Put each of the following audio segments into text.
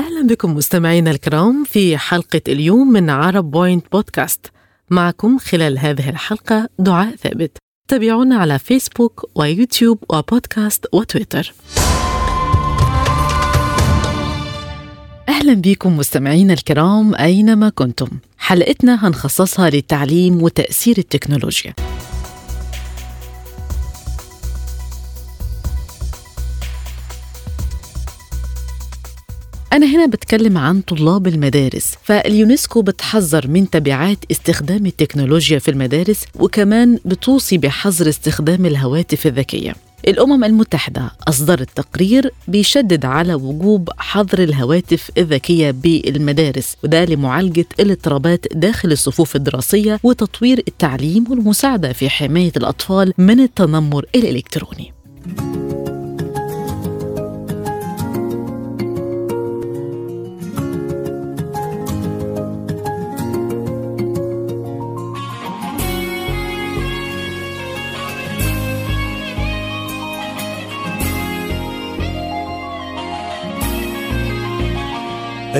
أهلا بكم مستمعينا الكرام في حلقة اليوم من عرب Point بودكاست. معكم خلال هذه الحلقة دعاء ثابت. تابعونا على فيسبوك ويوتيوب وبودكاست وتويتر. أهلا بكم مستمعينا الكرام أينما كنتم. حلقتنا هنخصصها للتعليم وتأثير التكنولوجيا. أنا هنا بتكلم عن طلاب المدارس فاليونسكو بتحذر من تبعات استخدام التكنولوجيا في المدارس وكمان بتوصي بحظر استخدام الهواتف الذكية الأمم المتحدة أصدرت تقرير بيشدد على وجوب حظر الهواتف الذكية بالمدارس وده لمعالجة الاضطرابات داخل الصفوف الدراسية وتطوير التعليم والمساعدة في حماية الأطفال من التنمر الإلكتروني.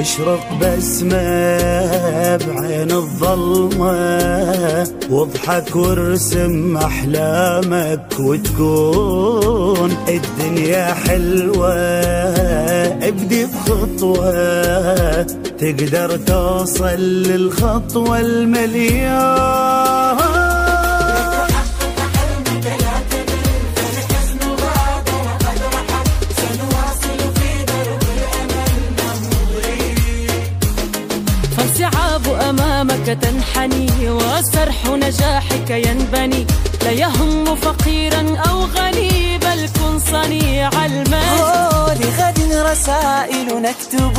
أشرق بسمة بعين الظلمة واضحك وارسم أحلامك وتكون الدنيا حلوة. ابدي بخطوة تقدر توصل للخطوة المليون. تنحني وسرح نجاحك ينبني لا يهم فقيرا أو غني بل كن صنيع المجد لغد رسائل نكتب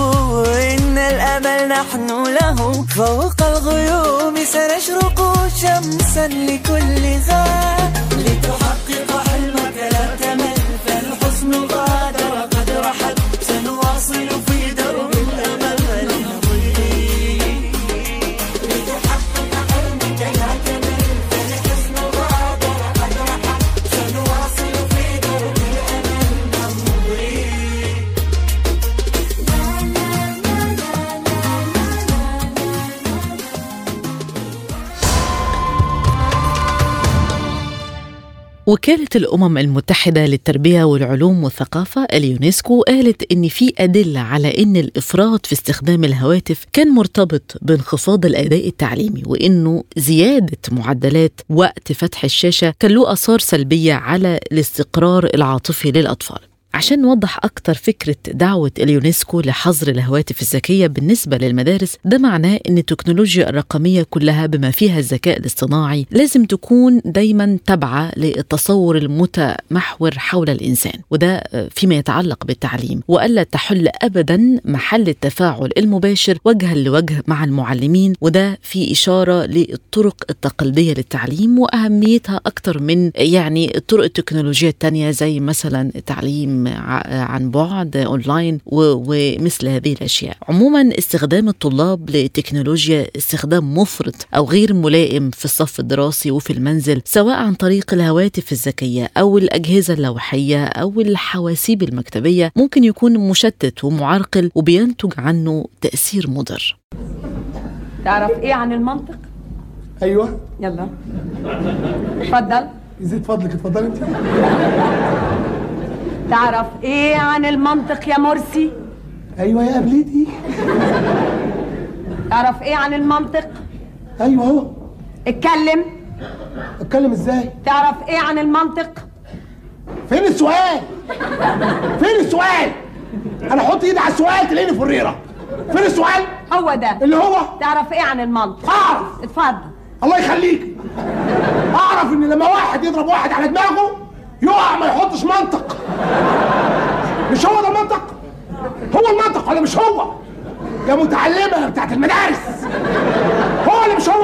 إن الأمل نحن له. فوق الغيوم سنشرق شمسا لكل غاب لتحقق حلمك لا تمل فالحزن غادر قد رحل سنواصل في وكالة الأمم المتحدة للتربية والعلوم والثقافة اليونسكو قالت إن في أدلة على إن الإفراط في استخدام الهواتف كان مرتبط بانخفاض الأداء التعليمي وإنه زيادة معدلات وقت فتح الشاشة كان له آثار سلبية على الاستقرار العاطفي للأطفال. عشان نوضح أكتر فكرة دعوة اليونسكو لحظر الهواتف الذكية بالنسبة للمدارس ده معناه أن التكنولوجيا الرقمية كلها بما فيها الذكاء الاصطناعي لازم تكون دايما تابعة للتصور المتمحور حول الإنسان وده فيما يتعلق بالتعليم. وألا تحل أبدا محل التفاعل المباشر وجها لوجه مع المعلمين وده في إشارة للطرق التقليدية للتعليم وأهميتها أكتر من يعني الطرق التكنولوجية التانية زي مثلا التعليم عن بعد أونلاين ومثل هذه الأشياء. عموما استخدام الطلاب للتكنولوجيا استخدام مفرط أو غير ملائم في الصف الدراسي وفي المنزل سواء عن طريق الهواتف الذكية أو الأجهزة اللوحية أو الحواسيب المكتبية ممكن يكون مشتت ومعرقل وبينتج عنه تأثير مضر. تعرف إيه عن المنطق؟ أيوه. يلا. اتفضل يزيد فضلك اتفضلي أنت. تعرف إيه عن المنطق يا مرسي؟ أيوه يا قبليتي تعرف إيه عن المنطق؟ أيوه اهو اتكلم. اتكلم إزاي؟ تعرف إيه عن المنطق؟ فين السؤال؟ فين السؤال؟ أنا أحط إيدي على السؤال تلاقيني فريره فين السؤال؟ هو ده. اللي هو. تعرف إيه عن المنطق؟ أعرف. اتفضل. الله يخليك. أعرف إن لما واحد يضرب واحد على دماغه يقع ما يحطش منطق. مش هو ده المنطق هو المنطق ولا مش هو؟ يا متعلمة بتاعت المدارس. هو ولا مش هو؟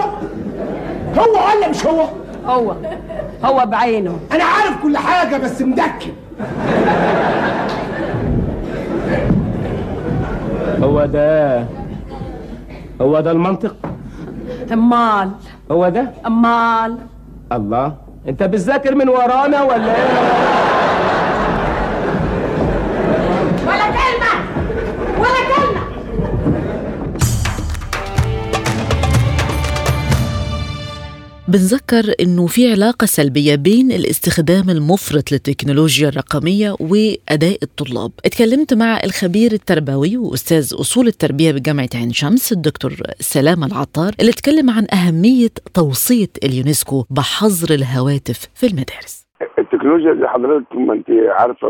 هو ولا مش هو؟ هو. هو بعينه. أنا عارف كل حاجة بس مدكن. هو ده هو ده المنطق؟ أمال. هو ده؟ أمال. الله. انت بتذاكر من ورانا ولا إيه؟ بنذكر إنه في علاقة سلبية بين الاستخدام المفرط للتكنولوجيا الرقمية وأداء الطلاب. اتكلمت مع الخبير التربوي وأستاذ أصول التربية بجامعة عين شمس الدكتور سلام العطار اللي اتكلم عن أهمية توصية اليونسكو بحظر الهواتف في المدارس. التكنولوجيا زي حضرتك ما أنت عارفة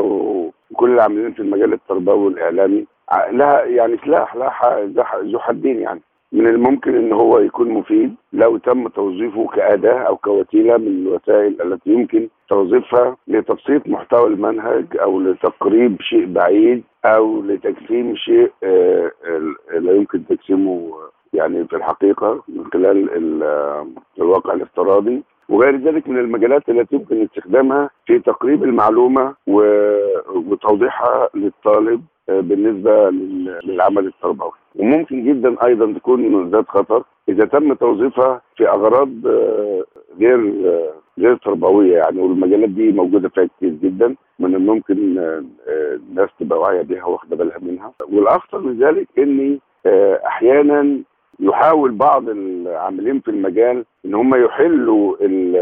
وكل العاملين في المجال التربوي والإعلامي لها يعني سلاح لها ذو حدين يعني. من الممكن إن هو يكون مفيد لو تم توظيفه كأداة أو كوسيله من الوسائل التي يمكن توظيفها لتبسيط محتوى المنهج أو لتقريب شيء بعيد أو لتجسيم شيء آه، آه، لا يمكن تجسيمه يعني في الحقيقة من خلال ال- آه، الواقع الافتراضي. وغير ذلك من المجالات التي يمكن استخدامها في تقريب المعلومة وتوضيحها للطالب آه، بالنسبة لل- للعمل التربوي. وممكن جدا أيضا تكون ذات خطر إذا تم توظيفها في أغراض آه، غير آه، غير تربوية يعني والمجالات دي موجودة فيها كتير جدا من الممكن آه، الناس تبقى واعية بيها واخدة بالها منها. والأخطر من ذلك ان أحيانا يحاول بعض العاملين في المجال إن هم يحلوا ال-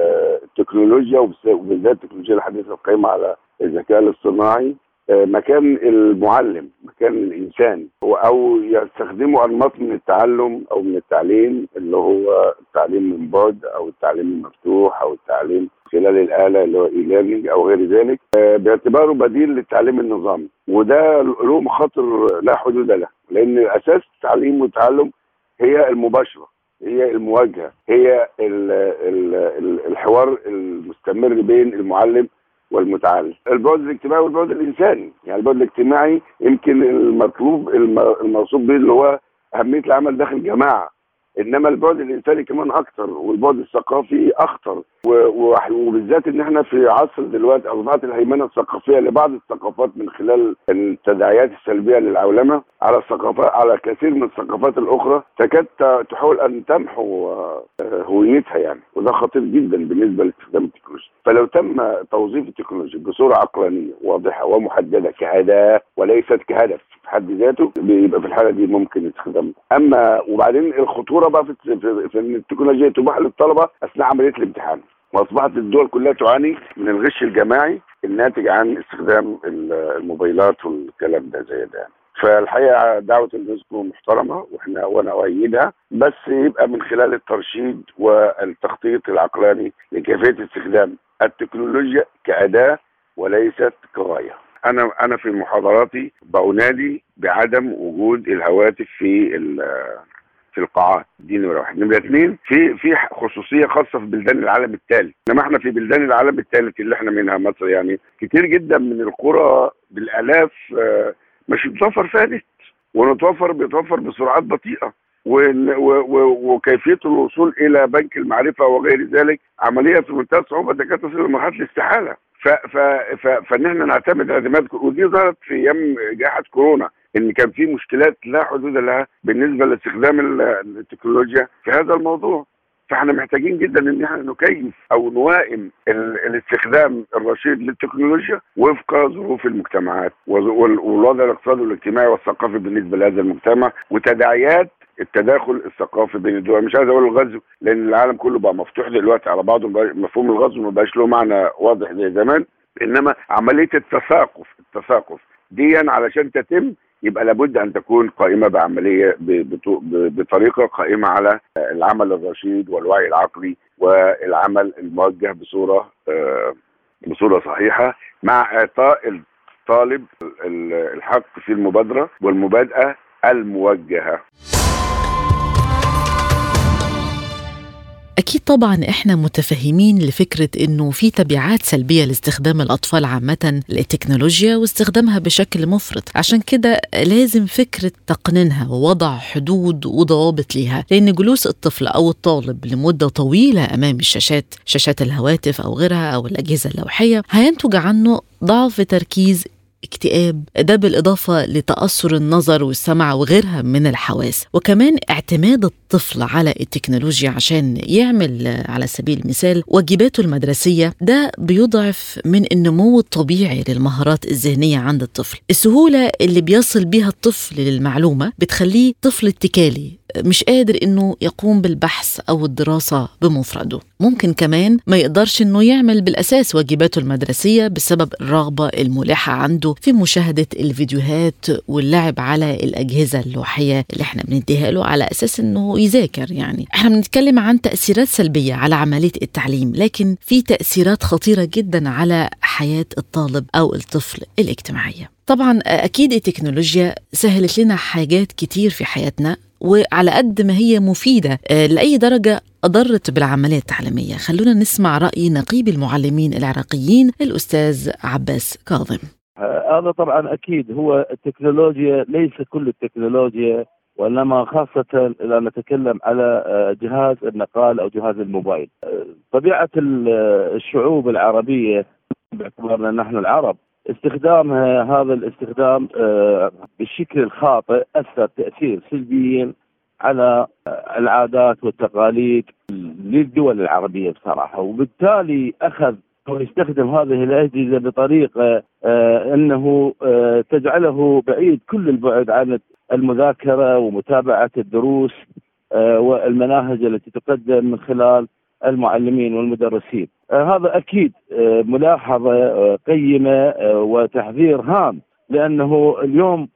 التكنولوجيا وبالذات التكنولوجيا الحديثة القائمه على الذكاء الاصطناعي. مكان المعلم مكان الإنسان أو يستخدموا أنماط من التعلم أو من التعليم اللي هو التعليم من بعد أو التعليم المفتوح أو التعليم خلال الآلة اللي هو اي ليرنينج أو غير ذلك. آه، باعتباره بديل للتعليم النظامي وده له مخاطر لا حدود له لأن أساس التعليم والتعلم هي المباشرة هي المواجهة هي ال ال ال الحوار المستمر بين المعلم والمتعلم البعد الاجتماعي والبعد الإنساني. يعني البعد الاجتماعي يمكن المطلوب الم- الموصوف به اللي هو أهمية العمل داخل جماعة. إنما البعد الإنساني كمان أكتر والبعد الثقافي أخطر. وبالذات إن إحنا في عصر دلوقتي أصبحت الهيمنة الثقافية لبعض الثقافات من خلال التداعيات السلبية للعولمة على الثقافات على كثير من الثقافات الأخرى تكاد تحاول أن تمحو آه، هويتها يعني. وده خطير جدا بالنسبة لاستخدام التكنولوجيا. فلو تم توظيف التكنولوجيا بصورة عقلانية واضحة ومحددة كاداه وليست كهدف في حد ذاته بيبقى في الحالة دي ممكن استخدامها اما وبعدين الخطورة بقى في في, إن التكنولوجيا تباح للطلبة أثناء عملية الامتحان. وأصبحت الدول كلها تعاني من الغش الجماعي الناتج عن استخدام ال- الموبايلات والكلام ده زي ده. فالحقيقة دعوة اليونسكو محترمة وإحنا وأنا أؤيدها. بس يبقى من خلال الترشيد والتخطيط العقلاني لكيفية استخدام التكنولوجيا كأداة وليست كغاية. أنا أنا في محاضراتي بنادي بعدم وجود الهواتف في في القاعات. دي نمرة واحد. نمرة اثنين في في خصوصية خاصة في بلدان العالم الثالث انما إحنا في بلدان العالم الثالث اللي إحنا منها مصر يعني كتير جدا من القرى بالآلاف آه، مش متوفر فيها نت ونتوفر بيتوفر بسرعات بطيئة. وكيفية الوصول إلى بنك المعرفة وغير ذلك عملية في منتهى الصعوبة تكاد تصل لمرحله الاستحالة. فإن إحنا نعتمد اعتماد ودي ظهرت في أيام جائحة كورونا. إن كان في مشكلات لا حدود لها بالنسبة لاستخدام ال- التكنولوجيا في هذا الموضوع. فإحنا محتاجين جدا إن إحنا نكيف أو نوائم ال- الاستخدام الرشيد للتكنولوجيا وفق ظروف المجتمعات والوضع الاقتصادي والاجتماعي والثقافي بالنسبة لهذا المجتمع وتداعيات التداخل الثقافي بين الدول. مش عايز أقول الغزو لأن العالم كله بقى مفتوح دلوقتي على بعضه مفهوم الغزو ما بقاش له معنى واضح زي زمان. إنما عملية التثاقف التثاقف دي علشان تتم يبقى لابد أن تكون قائمة بعملية بطريقة قائمة على العمل الرشيد والوعي العقلي والعمل الموجه بصورة آه، بصورة صحيحة مع إعطاء الطالب ال- الحق في المبادرة والمبادئة الموجهة. أكيد طبعا إحنا متفهمين لفكرة إنه في تبعات سلبية لاستخدام الأطفال عامة للتكنولوجيا واستخدامها بشكل مفرط. عشان كده لازم فكرة تقنينها ووضع حدود وضوابط ليها لأن جلوس الطفل أو الطالب لمدة طويلة أمام الشاشات شاشات الهواتف أو غيرها أو الأجهزة اللوحية هينتج عنه ضعف تركيز اكتئاب ده بالإضافة لتأثر النظر والسمع وغيرها من الحواس. وكمان اعتماد الطفل على التكنولوجيا عشان يعمل على سبيل المثال واجباته المدرسية ده بيضعف من النمو الطبيعي للمهارات الذهنية عند الطفل. السهولة اللي بيصل بيها الطفل للمعلومة بتخليه طفل اتكالي مش قادر إنه يقوم بالبحث أو الدراسة بمفرده. ممكن كمان ما يقدرش إنه يعمل بالأساس واجباته المدرسية بسبب الرغبة الملحة عنده في مشاهدة الفيديوهات واللعب على الأجهزة اللوحية اللي إحنا بنديها له على أساس إنه يذاكر يعني. إحنا بنتكلم عن تأثيرات سلبية على عملية التعليم لكن في تأثيرات خطيرة جدا على حياة الطالب أو الطفل الاجتماعية. طبعا أكيد التكنولوجيا سهلت لنا حاجات كتير في حياتنا وعلى قد ما هي مفيدة لأي درجة اضرت بالعملية التعليمية. خلونا نسمع رأي نقيب المعلمين العراقيين الأستاذ عباس كاظم. هذا طبعا أكيد. هو التكنولوجيا ليس كل التكنولوجيا وإنما خاصة إذا نتكلم على جهاز النقال أو جهاز الموبايل. طبيعة ال- الشعوب العربية باعتبارنا نحن العرب استخدامها هذا الاستخدام آه، بالشكل الخاطئ أثر تأثير سلبيا على آه، العادات والتقاليد للدول العربية بصراحة. وبالتالي أخذ أو يستخدم هذه الأجهزة بطريقة آه، أنه آه، تجعله بعيد كل البعد عن المذاكرة ومتابعة الدروس آه، والمناهج التي تقدم من خلال المعلمين والمدرسين. آه، هذا أكيد آه، ملاحظة آه، قيمة آه، وتحذير هام لأنه اليوم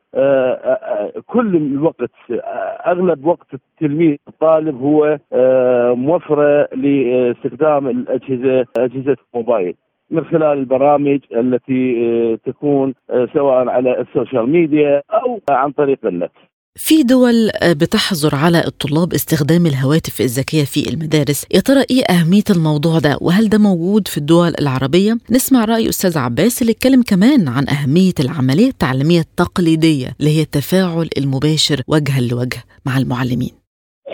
كل الوقت أغلب وقت التلميذ الطالب هو موفرة لاستخدام الأجهزة أجهزة الموبايل من خلال البرامج التي تكون سواء على السوشيال ميديا أو عن طريق النت. في دول بتحظر على الطلاب استخدام الهواتف الذكية في المدارس يا ترى إيه أهمية الموضوع ده وهل ده موجود في الدول العربية؟ نسمع رأي أستاذ عباس اللي اتكلم كمان عن أهمية العملية التعليمية التقليدية اللي هي التفاعل المباشر وجها لوجه مع المعلمين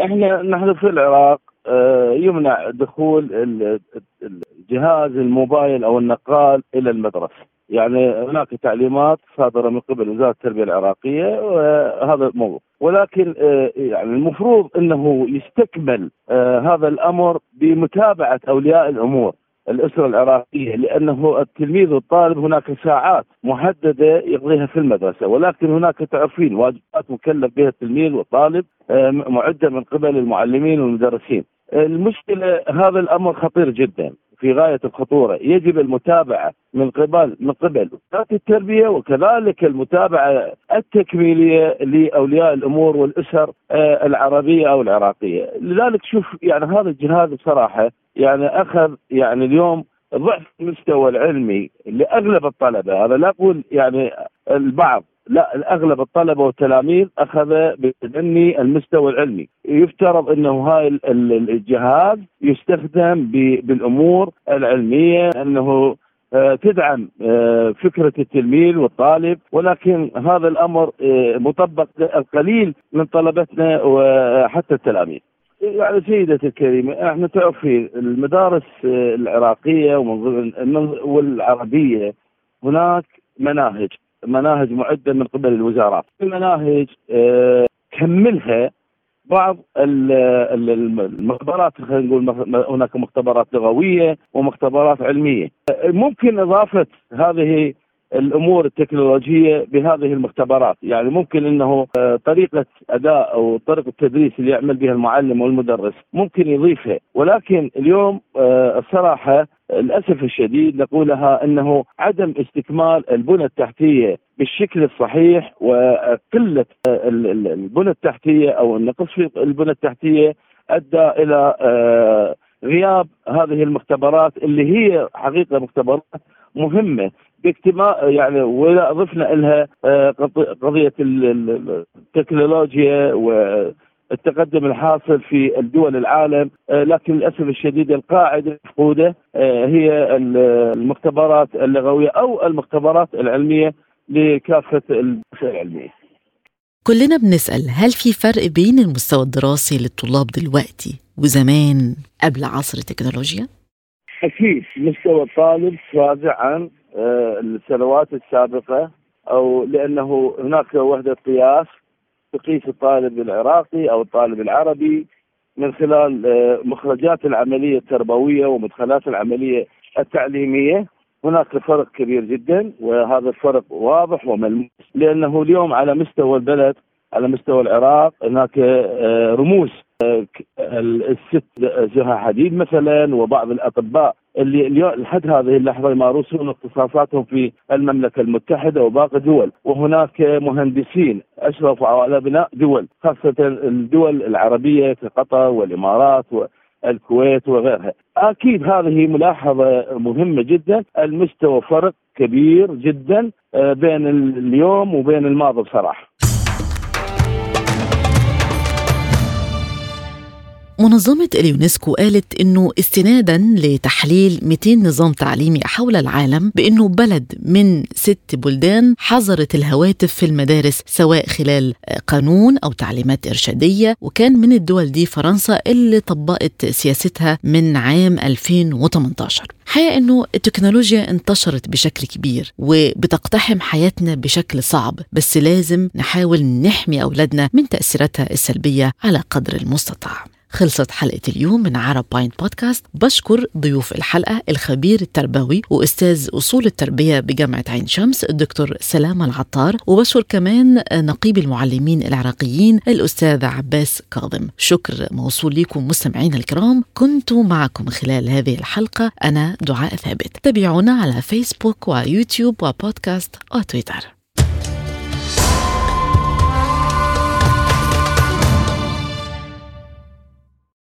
إحنا نحن في العراق آه، يمنع دخول ال- ال- الجهاز الموبايل أو النقال إلى المدرسة. يعني هناك تعليمات صادرة من قبل وزارة التربية العراقية وهذا الموضوع ولكن آه، يعني المفروض إنه يستكمل آه، هذا الأمر بمتابعة أولياء الأمور الأسرة العراقية لأنه التلميذ والطالب هناك ساعات محددة يقضيها في المدرسة. ولكن هناك تعرفين واجبات مكلف بها التلميذ والطالب آه، معدة من قبل المعلمين والمدرسين. المشكلة هذا الأمر خطير جدا. في غاية الخطورة، يجب المتابعة من قبل من قبل. وزاره التربية وكذلك المتابعة التكميلية لأولياء الأمور والأسر آه، العربية أو العراقية، لذلك شوف يعني هذا الجهاز بصراحة يعني أخذ يعني اليوم ضعف المستوى العلمي لأغلب الطلبة، هذا لا أقول يعني البعض لا أغلب الطلبة والتلاميذ أخذ بتدني المستوى العلمي، يفترض إنه هاي ال- ال- الجهاز يستخدم بالأمور العلمية انه آه، تدعم آه، فكرة التلميذ والطالب ولكن هذا الأمر آه، مطبق القليل من طلبتنا وحتى التلاميذ. يعني سيدتي الكريمة إحنا تعرفين المدارس ضمن- والعربية هناك مناهج مناهج معدة من قبل الوزارات في مناهج آه، كملها بعض ال- ال- الم- المختبرات خلينا نقول هناك مختبرات لغوية ومختبرات علمية. ممكن إضافة هذه الأمور التكنولوجية بهذه المختبرات. يعني ممكن إنه آه، طريقة أداء أو طريقة التدريس اللي يعمل بها المعلم والمدرس ممكن يضيفها. ولكن اليوم آه، الصراحة للأسف الشديد نقولها أنه عدم استكمال البنى التحتية بالشكل الصحيح وقلة ال- ال- البنى التحتية أو النقص في البنى التحتية أدى إلى آه، غياب هذه المختبرات اللي هي حقيقة مختبرات مهمة باجتماع يعني وإذا أضفنا لها آه، قض- قضية ال- ال- والتقدم الحاصل في الدول العالم آه، لكن للأسف الشديد القاعدة المفقودة آه، هي ال- المختبرات اللغوية أو المختبرات العلمية لكافة البحوث العلمية. كلنا بنسأل هل في فرق بين المستوى الدراسي للطلاب دلوقتي وزمان قبل عصر التكنولوجيا؟ أكيد مستوى الطالب فازع عن آه، السنوات السابقة أو لأنه هناك وحدة قياس تقيس الطالب العراقي أو الطالب العربي من خلال آه، مخرجات العملية التربوية ومدخلات العملية التعليمية. هناك فرق كبير جدا وهذا الفرق واضح وملموس لأنه اليوم على مستوى البلد على مستوى العراق هناك آه، رموز آه، الست زها حديد مثلا وبعض الأطباء اللي لحد هذه اللحظة يمارسون اختصاصاتهم في المملكة المتحدة وباقي الدول وهناك مهندسين أشرفوا على بناء دول خاصة الدول العربية كقطر والإمارات والكويت وغيرها. أكيد هذه ملاحظة مهمة جدا. المستوى فرق كبير جدا آه، بين اليوم وبين الماضي بصراحة. منظمة اليونسكو قالت إنه استنادا لتحليل 200 نظام تعليمي حول العالم بإنه بلد من ست بلدان حظرت الهواتف في المدارس سواء خلال قانون أو تعليمات إرشادية وكان من الدول دي فرنسا اللي طبقت سياستها من عام 2018 حقيقة إنه التكنولوجيا انتشرت بشكل كبير وبتقتحم حياتنا بشكل صعب بس لازم نحاول نحمي أولادنا من تأثيراتها السلبية على قدر المستطاع. خلصت حلقة اليوم من عرب باينت بودكاست. بشكر ضيوف الحلقة الخبير التربوي وأستاذ أصول التربية بجامعة عين شمس الدكتور سلامة العطار وبشكر كمان نقيب المعلمين العراقيين الأستاذ عباس كاظم. شكر موصول لكم مستمعينا الكرام. كنت معكم خلال هذه الحلقة. أنا دعاء ثابت. تابعونا على فيسبوك ويوتيوب وبودكاست وتويتر.